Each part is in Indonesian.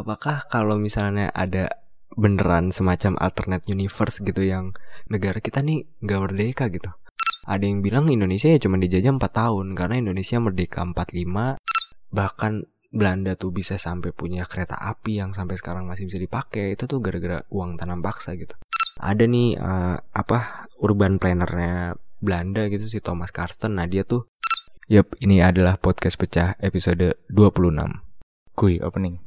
apakah kalau misalnya ada beneran semacam alternate universe gitu yang negara kita nih nggak merdeka gitu? Ada yang bilang Indonesia ya cuma dijajah 4 tahun karena Indonesia merdeka 45 bahkan Belanda tuh bisa sampai punya kereta api yang sampai sekarang masih bisa dipakai itu tuh gara-gara uang tanam paksa gitu. Ada nih uh, apa urban plannernya Belanda gitu si Thomas Karsten. Nah dia tuh Yup, ini adalah podcast pecah episode 26 Kui opening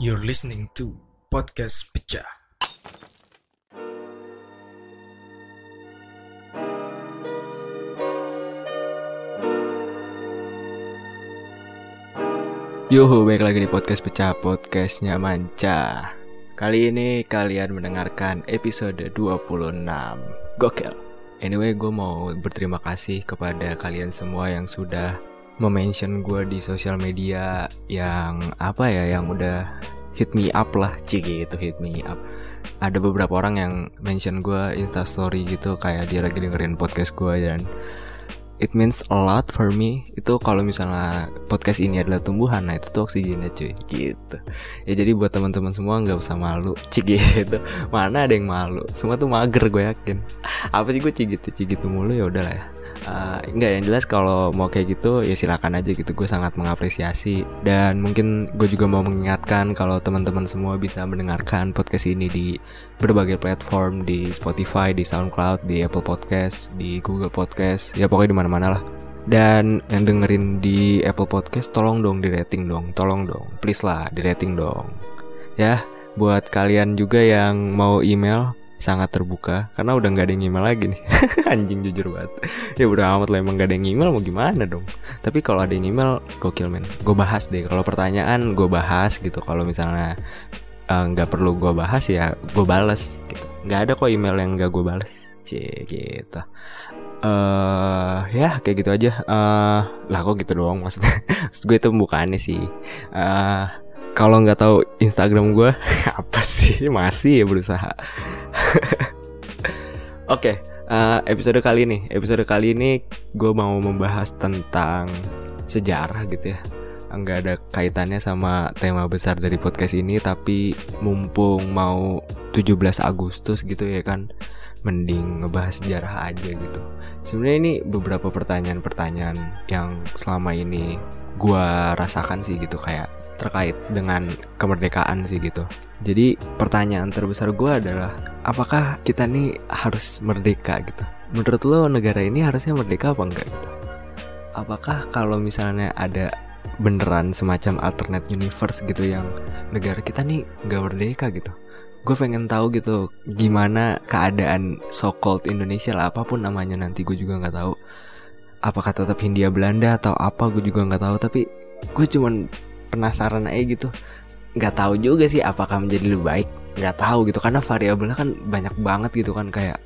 You're listening to Podcast Pecah. Yuhu, baik lagi di podcast pecah podcastnya Manca Kali ini kalian mendengarkan episode 26 Gokil. Anyway, gue mau berterima kasih kepada kalian semua yang sudah memention gue di sosial media Yang apa ya, yang udah hit me up lah Cik gitu, hit me up. Ada beberapa orang yang mention gue instastory gitu Kayak dia lagi dengerin podcast gue dan it means a lot for me. Itu kalau misalnya podcast ini adalah tumbuhan nah itu tuh oksigennya cuy. Gitu. Ya jadi buat teman-teman semua nggak usah malu cik gitu. Mana ada yang malu? Semua tuh mager gue yakin. Apa sih gue cik gitu cik gitu mulu? Ya udahlah ya Uh, enggak yang jelas kalau mau kayak gitu ya silakan aja gitu. Gue sangat mengapresiasi. Dan mungkin gue juga mau mengingatkan kalau teman-teman semua bisa mendengarkan podcast ini di berbagai platform di Spotify di SoundCloud di Apple Podcast di Google Podcast ya pokoknya di mana-mana lah. Dan yang dengerin di Apple Podcast tolong dong di rating dong tolong dong. Please lah di rating dong. Ya buat kalian juga yang mau email sangat terbuka karena udah nggak ada yang email lagi nih. Anjing jujur banget. Ya udah amat lah emang gak ada yang email mau gimana dong? Tapi kalau ada yang email gokil men. Gue bahas deh kalau pertanyaan gue bahas gitu. Kalau misalnya nggak uh, perlu gue bahas ya gue bales gitu. Nggak ada kok email yang nggak gue bales. Cie gitu. Uh, ya kayak gitu aja. Uh, lah kok gitu doang maksudnya? Maksud gue itu bukannya sih. Uh, kalau nggak tahu Instagram gue apa sih? Masih ya berusaha. Oke okay, uh, episode kali ini. Episode kali ini gue mau membahas tentang sejarah gitu ya. Nggak ada kaitannya sama tema besar dari podcast ini tapi mumpung mau 17 Agustus gitu ya kan mending ngebahas sejarah aja gitu. Sebenarnya ini beberapa pertanyaan-pertanyaan yang selama ini gue rasakan sih gitu kayak terkait dengan kemerdekaan sih gitu. Jadi pertanyaan terbesar gue adalah apakah kita nih harus merdeka gitu? Menurut lo negara ini harusnya merdeka apa enggak gitu? Apakah kalau misalnya ada beneran semacam alternate universe gitu yang negara kita nih nggak merdeka gitu? Gue pengen tahu gitu gimana keadaan so called Indonesia lah apa pun namanya nanti gue juga nggak tahu. Apakah tetap Hindia Belanda atau apa gue juga nggak tahu tapi gue cuman penasaran aja gitu. Nggak tahu juga sih apakah menjadi lebih baik. Nggak tahu gitu karena variabelnya kan banyak banget gitu kan kayak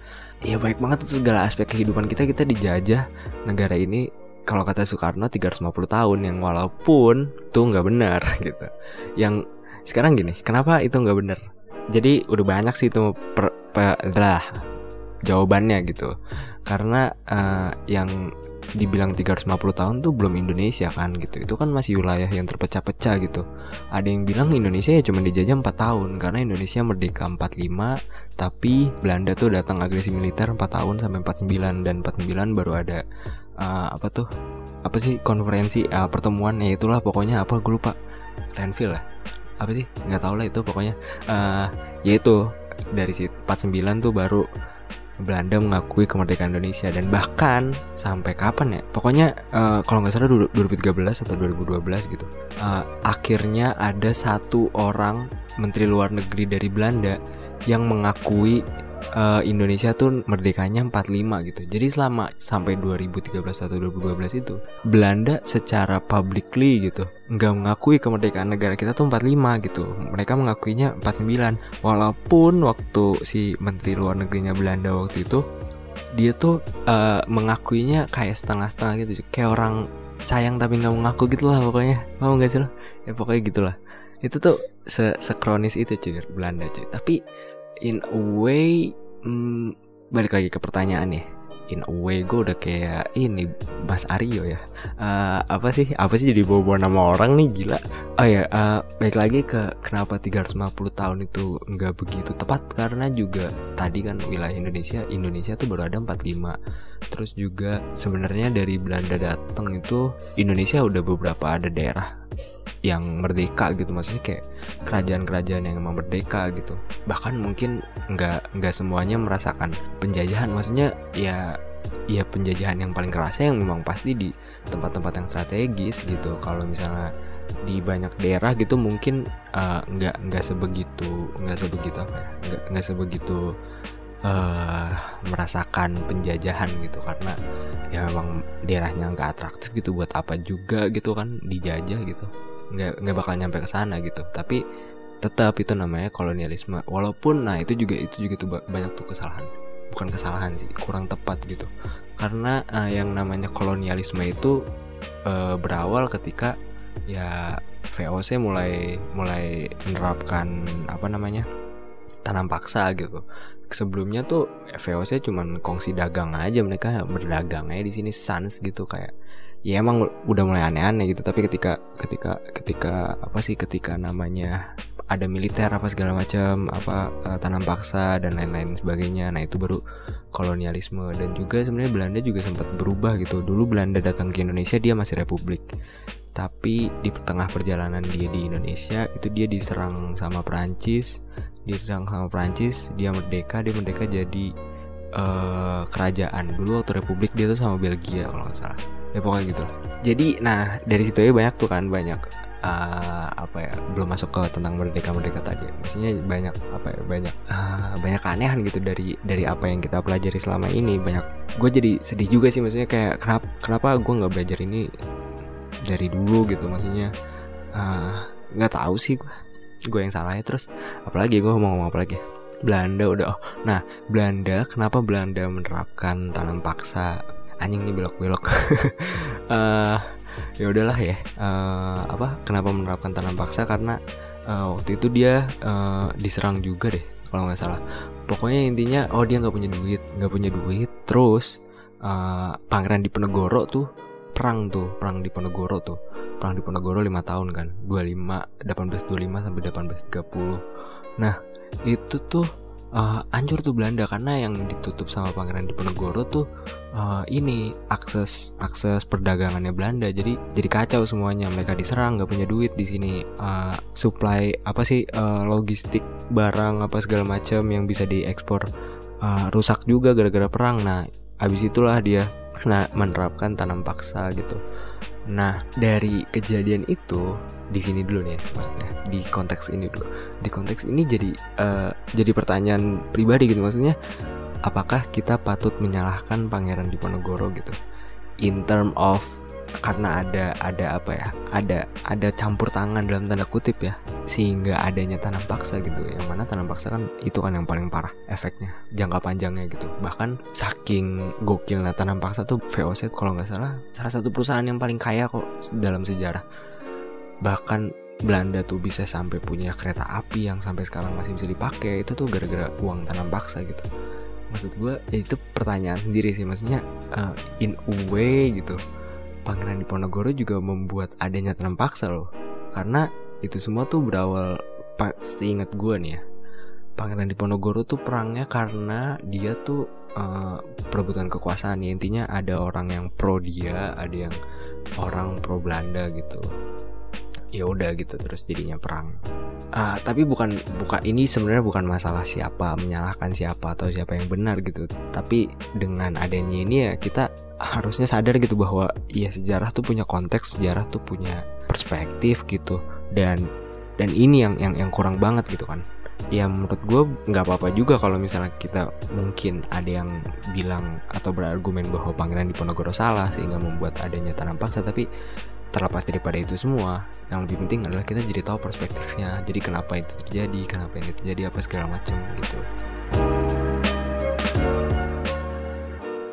ya baik banget itu segala aspek kehidupan kita kita dijajah negara ini. Kalau kata Soekarno 350 tahun yang walaupun tuh nggak benar gitu. Yang sekarang gini kenapa itu nggak benar? Jadi udah banyak sih itu per, per, lah jawabannya gitu. Karena uh, yang dibilang 350 tahun tuh belum Indonesia kan gitu. Itu kan masih wilayah yang terpecah-pecah gitu. Ada yang bilang Indonesia ya cuma dijajah 4 tahun karena Indonesia merdeka 45 tapi Belanda tuh datang agresi militer 4 tahun sampai 49 dan 49 baru ada uh, apa tuh apa sih konferensi uh, pertemuan ya itulah pokoknya apa gue lupa. Renville lah. Apa sih? Nggak tahu lah itu pokoknya. Uh, ya itu dari si 49 tuh baru Belanda mengakui kemerdekaan Indonesia dan bahkan sampai kapan ya? Pokoknya uh, kalau nggak salah 2013 atau 2012 gitu. Uh, akhirnya ada satu orang menteri luar negeri dari Belanda yang mengakui uh, Indonesia tuh merdekanya 45 gitu. Jadi selama sampai 2013 atau 2012 itu Belanda secara publicly gitu nggak mengakui kemerdekaan negara kita tuh 45 gitu. Mereka mengakuinya 49 walaupun waktu si menteri luar negerinya Belanda waktu itu dia tuh uh, mengakuinya kayak setengah-setengah gitu. Kayak orang sayang tapi nggak mengaku gitu lah pokoknya. Mau nggak sih lo? Ya pokoknya gitulah. Itu tuh se sekronis itu cuy Belanda cuy. Tapi in a way hmm, balik lagi ke pertanyaan ya. In a way gue udah kayak ini Mas Aryo ya. Uh, apa sih? Apa sih jadi bawa-bawa nama orang nih? Gila. Oh ya uh, balik lagi ke kenapa 350 tahun itu nggak begitu tepat? Karena juga tadi kan wilayah Indonesia Indonesia tuh baru ada 45 terus juga sebenarnya dari Belanda datang itu Indonesia udah beberapa ada daerah yang merdeka gitu. Maksudnya kayak kerajaan-kerajaan yang emang merdeka gitu. Bahkan mungkin nggak nggak semuanya merasakan penjajahan. Maksudnya ya ya penjajahan yang paling kerasa yang memang pasti di tempat-tempat yang strategis gitu. Kalau misalnya di banyak daerah gitu mungkin uh, nggak nggak sebegitu nggak sebegitu apa ya nggak nggak sebegitu uh, merasakan penjajahan gitu. Karena ya memang daerahnya nggak atraktif gitu buat apa juga gitu kan dijajah gitu nggak nggak bakal nyampe ke sana gitu. Tapi tetap itu namanya kolonialisme. Walaupun nah itu juga itu juga tuh banyak tuh kesalahan. Bukan kesalahan sih kurang tepat gitu. Karena uh, yang namanya kolonialisme itu uh, berawal ketika ya VOC mulai mulai menerapkan apa namanya tanam paksa gitu sebelumnya tuh VOC cuman kongsi dagang aja mereka berdagang aja di sini sans gitu kayak ya emang udah mulai aneh-aneh gitu. Tapi ketika ketika ketika apa sih ketika namanya ada militer apa segala macam apa uh, tanam paksa dan lain-lain sebagainya nah itu baru kolonialisme. Dan juga sebenarnya Belanda juga sempat berubah gitu. Dulu Belanda datang ke Indonesia dia masih republik tapi di tengah perjalanan dia di Indonesia itu dia diserang sama Perancis diserang sama Perancis dia merdeka dia merdeka jadi uh, kerajaan. Dulu waktu republik dia tuh sama Belgia kalau nggak salah. Ya pokoknya gitu. Jadi nah dari situ ya banyak tuh kan banyak uh, apa ya belum masuk ke tentang merdeka merdeka tadi. Maksudnya banyak apa ya banyak uh, banyak keanehan gitu dari dari apa yang kita pelajari selama ini. Banyak gue jadi sedih juga sih maksudnya kayak kenapa kenapa gue nggak belajar ini dari dulu gitu maksudnya nggak uh, tahu sih gue gue yang salah ya terus apalagi gue mau ngomong apa lagi? Belanda udah oh nah Belanda kenapa Belanda menerapkan tanam paksa? Anjing nih belok-belok. Uh, ya udahlah ya uh, apa kenapa menerapkan tanam paksa? Karena uh, waktu itu dia uh, diserang juga deh kalau nggak salah. Pokoknya intinya oh dia nggak punya duit nggak punya duit terus uh, pangeran Diponegoro tuh perang tuh perang di Ponegoro tuh. Perang di Ponegoro 5 tahun kan 25 1825 sampai 1830 nah itu tuh uh, tuh Belanda karena yang ditutup sama Pangeran Diponegoro tuh uh, ini akses akses perdagangannya Belanda. Jadi jadi kacau semuanya. Mereka diserang nggak punya duit di sini uh, supply apa sih uh, logistik barang apa segala macam yang bisa diekspor uh, rusak juga gara-gara perang. Nah abis itulah dia nah menerapkan tanam paksa gitu. Nah dari kejadian itu di sini dulu nih maksudnya di konteks ini dulu. Di konteks ini jadi uh, jadi pertanyaan pribadi gitu maksudnya apakah kita patut menyalahkan pangeran Diponegoro gitu? In term of karena ada ada apa ya ada ada campur tangan dalam tanda kutip ya sehingga adanya tanam paksa gitu. Yang mana tanam paksa kan itu kan yang paling parah efeknya jangka panjangnya gitu. Bahkan saking gokilnya tanam paksa tuh VOC kalau nggak salah salah satu perusahaan yang paling kaya kok dalam sejarah. Bahkan Belanda tuh bisa sampai punya kereta api yang sampai sekarang masih bisa dipakai itu tuh gara-gara uang tanam paksa gitu. Maksud gue ya itu pertanyaan sendiri sih. Maksudnya uh, in a way gitu Pangeran Diponegoro juga membuat adanya tanam paksa loh. Karena itu semua tuh berawal pasti inget gue nih ya. Pangeran Diponegoro tuh perangnya karena dia tuh uh, perebutan kekuasaan. Ya intinya ada orang yang pro dia ada yang orang pro Belanda gitu. Ya udah gitu terus jadinya perang uh, tapi bukan bukan ini sebenarnya bukan masalah siapa menyalahkan siapa atau siapa yang benar gitu. Tapi dengan adanya ini ya kita harusnya sadar gitu bahwa ya sejarah tuh punya konteks sejarah tuh punya perspektif gitu. Dan dan ini yang yang yang kurang banget gitu kan. Ya menurut gue nggak apa-apa juga kalau misalnya kita mungkin ada yang bilang atau berargumen bahwa Pangeran Diponegoro salah sehingga membuat adanya tanam paksa. Tapi terlepas daripada itu semua yang lebih penting adalah kita jadi tahu perspektifnya. Jadi kenapa itu terjadi kenapa ini terjadi apa segala macam gitu.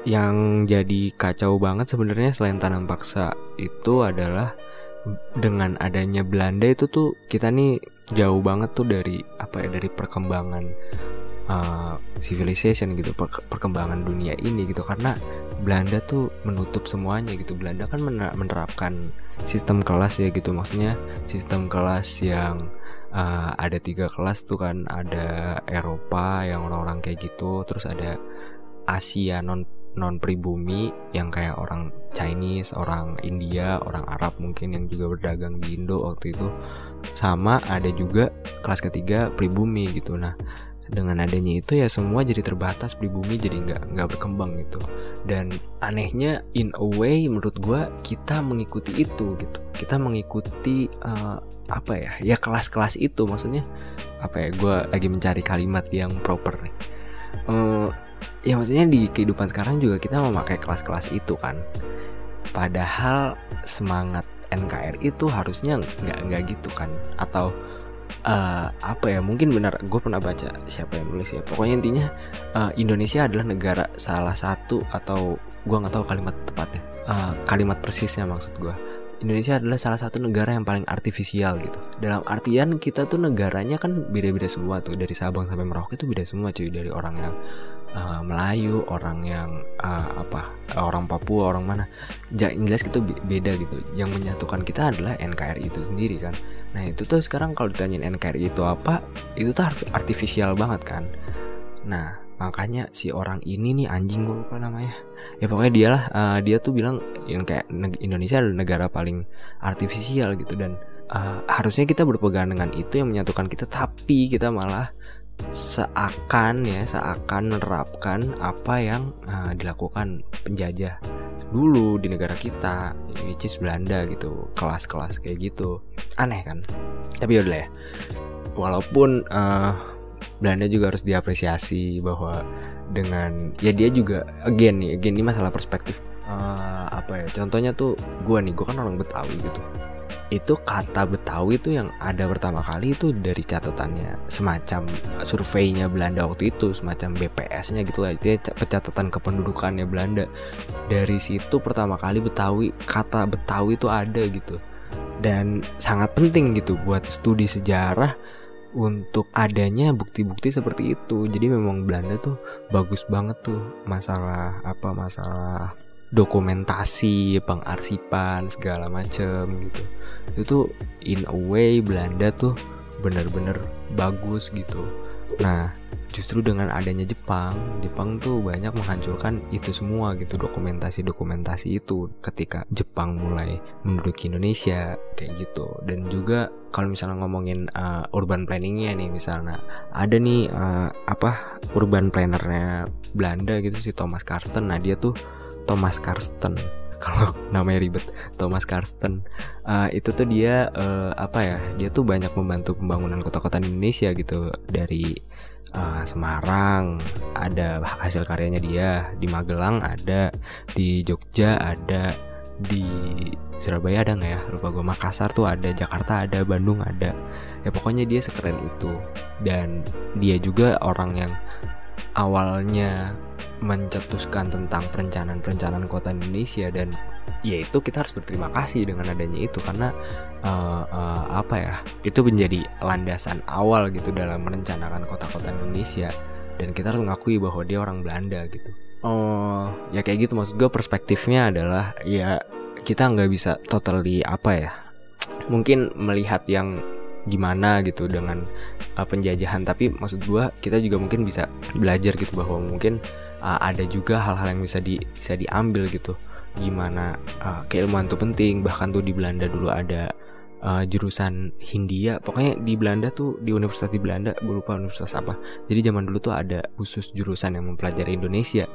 Yang jadi kacau banget sebenarnya selain tanam paksa itu adalah dengan adanya Belanda itu tuh kita nih jauh banget tuh dari apa ya dari perkembangan uh, civilization gitu per perkembangan dunia ini gitu. Karena Belanda tuh menutup semuanya gitu. Belanda kan menerapkan sistem kelas ya gitu. Maksudnya sistem kelas yang uh, ada tiga kelas tuh kan ada Eropa yang orang-orang kayak gitu terus ada Asia non non pribumi yang kayak orang Chinese, orang India, orang Arab mungkin yang juga berdagang di Indo waktu itu. Sama ada juga kelas ketiga pribumi gitu. Nah dengan adanya itu ya semua jadi terbatas pribumi jadi nggak nggak berkembang gitu dan anehnya in a way menurut gue kita mengikuti itu gitu. Kita mengikuti uh, apa ya ya kelas-kelas itu maksudnya apa ya gue lagi mencari kalimat yang proper nih. Uh, ya maksudnya di kehidupan sekarang juga kita memakai kelas-kelas itu kan. Padahal semangat NKRI itu harusnya nggak nggak gitu kan. Atau uh, apa ya mungkin benar gue pernah baca siapa yang nulis ya pokoknya intinya uh, Indonesia adalah negara salah satu atau gue nggak tahu kalimat tepatnya uh, kalimat persisnya maksud gue Indonesia adalah salah satu negara yang paling artifisial gitu. Dalam artian kita tuh negaranya kan beda-beda semua tuh dari Sabang sampai Merauke itu beda semua cuy dari orang yang uh, Melayu, orang yang uh, apa, orang Papua, orang mana. Yang jelas itu beda gitu. Yang menyatukan kita adalah NKRI itu sendiri kan. Nah itu tuh sekarang kalau ditanyain NKRI itu apa, itu tuh artifisial banget kan. Nah makanya si orang ini nih anjing gue lupa namanya ya pokoknya dia lah uh, dia tuh bilang yang kayak Indonesia adalah negara paling artifisial gitu dan uh, harusnya kita berpegang dengan itu yang menyatukan kita tapi kita malah seakan ya seakan menerapkan apa yang uh, dilakukan penjajah dulu di negara kita which is Belanda gitu kelas-kelas kayak gitu. Aneh kan? Tapi yaudah ya. Walaupun uh, Belanda juga harus diapresiasi bahwa dengan ya dia juga again nih again ini masalah perspektif uh, apa ya contohnya tuh gue nih gue kan orang Betawi gitu itu kata Betawi itu yang ada pertama kali itu dari catatannya. Semacam surveinya Belanda waktu itu semacam BPS-nya gitu lah. Itu pencatatan kependudukannya Belanda. Dari situ pertama kali Betawi kata Betawi itu ada gitu. Dan sangat penting gitu buat studi sejarah untuk adanya bukti-bukti seperti itu. Jadi memang Belanda tuh bagus banget tuh masalah apa masalah dokumentasi pengarsipan segala macem gitu. Itu tuh in a way Belanda tuh bener-bener bagus gitu. Nah justru dengan adanya Jepang Jepang tuh banyak menghancurkan itu semua gitu dokumentasi-dokumentasi itu ketika Jepang mulai menduduki Indonesia kayak gitu. Dan juga kalau misalnya ngomongin uh, urban planningnya nih misalnya ada nih uh, apa urban plannernya Belanda gitu si Thomas Karsten nah dia tuh Thomas Karsten. Kalau namanya ribet Thomas Karsten. Uh, itu tuh dia uh, apa ya dia tuh banyak membantu pembangunan kota-kota Indonesia gitu. Dari uh, Semarang ada hasil karyanya dia. Di Magelang ada di Jogja ada di Surabaya ada nggak ya? Lupa gue Makassar tuh ada Jakarta ada Bandung ada. Ya pokoknya dia sekeren itu. Dan dia juga orang yang awalnya mencetuskan tentang perencanaan-perencanaan kota Indonesia dan ya itu kita harus berterima kasih dengan adanya itu karena uh, uh, apa ya itu menjadi landasan awal gitu dalam merencanakan kota-kota Indonesia dan kita harus mengakui bahwa dia orang Belanda gitu. Oh ya kayak gitu maksud gue perspektifnya adalah ya kita nggak bisa totally apa ya mungkin melihat yang gimana gitu dengan uh, penjajahan. Tapi maksud gue kita juga mungkin bisa belajar gitu bahwa mungkin uh, ada juga hal-hal yang bisa di bisa diambil gitu. Gimana uh, keilmuan itu penting. Bahkan tuh di Belanda dulu ada uh, jurusan Hindia. Pokoknya di Belanda tuh di Universitas di Belanda gue lupa universitas apa. Jadi zaman dulu tuh ada khusus jurusan yang mempelajari Indonesia.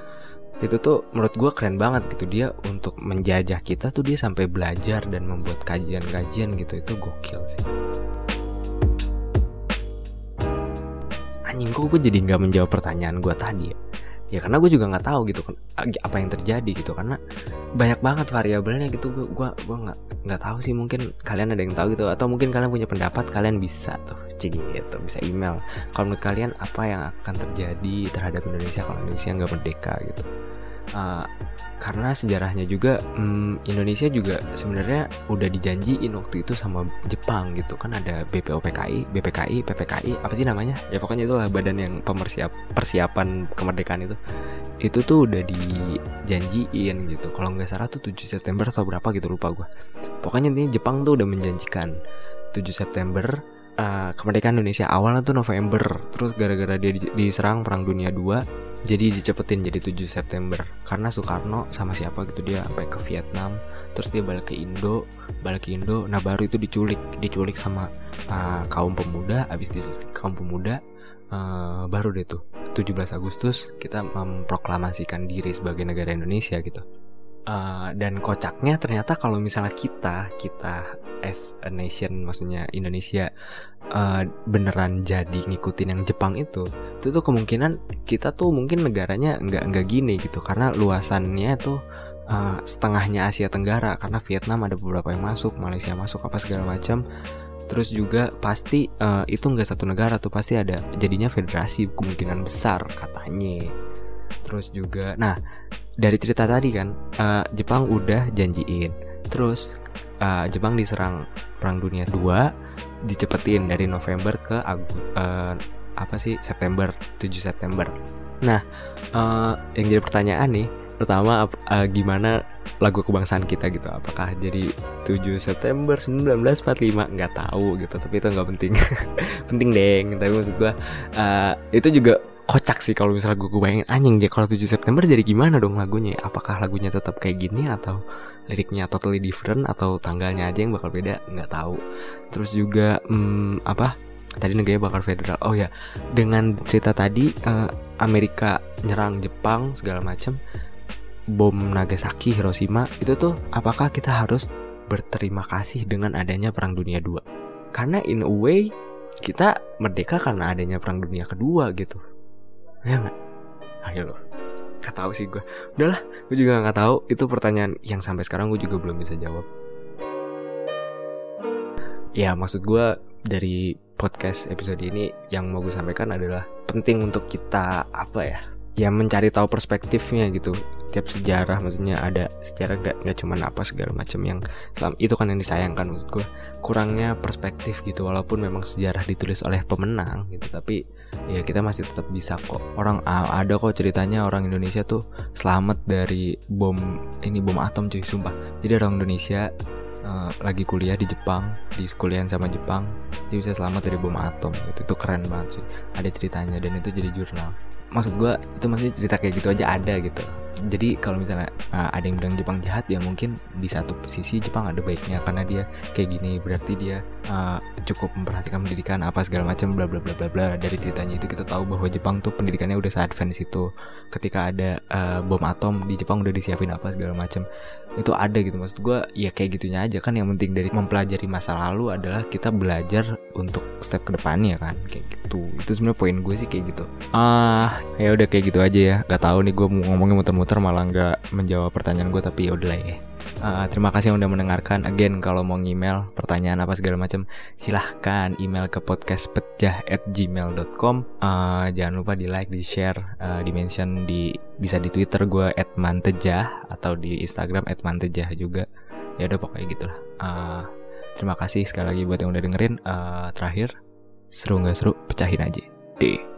Itu tuh menurut gue keren banget gitu. Dia untuk menjajah kita tuh dia sampai belajar dan membuat kajian-kajian gitu. Itu gokil sih anjing kok gue jadi nggak menjawab pertanyaan gue tadi ya? Ya karena gue juga nggak tahu gitu kan apa yang terjadi gitu. Karena banyak banget variabelnya gitu. Gue gue gue nggak nggak tahu sih mungkin kalian ada yang tahu gitu. Atau mungkin kalian punya pendapat kalian bisa tuh cik gitu. Bisa email. Kalau menurut kalian apa yang akan terjadi terhadap Indonesia kalau Indonesia nggak merdeka gitu uh, karena sejarahnya juga um, Indonesia juga sebenarnya udah dijanjiin waktu itu sama Jepang gitu. Kan ada BPOPKI, BPKI, PPKI apa sih namanya? Ya pokoknya itulah badan yang pemersiap persiapan kemerdekaan itu. Itu tuh udah dijanjiin gitu. Kalau nggak salah tuh 7 September atau berapa gitu lupa gue pokoknya ini Jepang tuh udah menjanjikan 7 September uh, kemerdekaan Indonesia awalnya tuh November. Terus gara-gara dia diserang perang dunia 2 jadi dicepetin jadi 7 September. Karena Soekarno sama siapa gitu dia sampai ke Vietnam terus dia balik ke Indo balik ke Indo. Nah baru itu diculik diculik sama uh, kaum pemuda. Abis diculik kaum pemuda uh, baru deh tuh 17 Agustus kita memproklamasikan diri sebagai negara Indonesia gitu Uh, dan kocaknya ternyata kalau misalnya kita kita as a nation maksudnya Indonesia uh, beneran jadi ngikutin yang Jepang itu itu tuh kemungkinan kita tuh mungkin negaranya nggak nggak gini gitu. Karena luasannya tuh uh, setengahnya Asia Tenggara karena Vietnam ada beberapa yang masuk Malaysia masuk apa segala macam. Terus juga pasti uh, itu nggak satu negara tuh pasti ada jadinya federasi kemungkinan besar katanya. Terus juga nah dari cerita tadi kan uh, Jepang udah janjiin. Terus uh, Jepang diserang perang dunia 2 dicepetin dari November ke Agu uh, apa sih September 7 September. Nah uh, yang jadi pertanyaan nih pertama uh, gimana lagu kebangsaan kita gitu? Apakah jadi 7 September 1945 nggak tahu gitu tapi itu nggak penting. Penting deng tapi maksud gua uh, itu juga kocak sih kalau misalnya gue, gue bayangin anjing dia kalau 7 September jadi gimana dong lagunya? Apakah lagunya tetap kayak gini atau liriknya totally different atau tanggalnya aja yang bakal beda? Nggak tahu. Terus juga hmm, apa? Tadi negaranya bakal federal. Oh ya dengan cerita tadi uh, Amerika nyerang Jepang segala macam bom Nagasaki Hiroshima itu tuh apakah kita harus berterima kasih dengan adanya perang dunia 2 karena in a way kita merdeka karena adanya perang dunia kedua gitu ya nggak? Ayo loh Gak tahu sih gue Udahlah gue juga gak tahu. Itu pertanyaan yang sampai sekarang gue juga belum bisa jawab. Ya maksud gue Dari podcast episode ini Yang mau gue sampaikan adalah Penting untuk kita Apa ya Ya mencari tahu perspektifnya gitu. Tiap sejarah maksudnya ada Sejarah gak, gak cuma apa segala macam yang selam, Itu kan yang disayangkan maksud gue Kurangnya perspektif gitu Walaupun memang sejarah ditulis oleh pemenang gitu Tapi ya kita masih tetap bisa kok. Orang ada kok ceritanya orang Indonesia tuh selamat dari bom ini bom atom cuy sumpah. Jadi orang Indonesia uh, lagi kuliah di Jepang di kuliahan sama Jepang dia bisa selamat dari bom atom. Itu itu keren banget sih ada ceritanya. Dan itu jadi jurnal. Maksud gue itu maksudnya cerita kayak gitu aja ada gitu jadi kalau misalnya uh, ada yang bilang Jepang jahat ya mungkin di satu sisi Jepang ada baiknya karena dia kayak gini. Berarti dia uh, cukup memperhatikan pendidikan apa segala macam bla bla bla bla bla. Dari ceritanya itu kita tahu bahwa Jepang tuh pendidikannya udah saat advance itu. Ketika ada uh, bom atom di Jepang udah disiapin apa segala macam itu ada gitu maksud gue ya kayak gitunya aja kan. Yang penting dari mempelajari masa lalu adalah kita belajar untuk step ke depannya kan? Kayak gitu. Itu sebenarnya poin gue sih kayak gitu. Ah ya udah kayak gitu aja ya. Gak tahu nih gue mau ngomongin muter-muter malah nggak menjawab pertanyaan gue tapi ya udah lah ya uh, terima kasih yang udah mendengarkan. Again kalau mau email pertanyaan apa segala macam silahkan email ke podcastpecah@gmail.com uh, jangan lupa di like di share uh, di mention di bisa di twitter gue @mantejah atau di instagram @mantejah juga. Ya udah pokoknya gitulah. Uh, terima kasih sekali lagi buat yang udah dengerin. Uh, terakhir seru nggak seru pecahin aja. Deh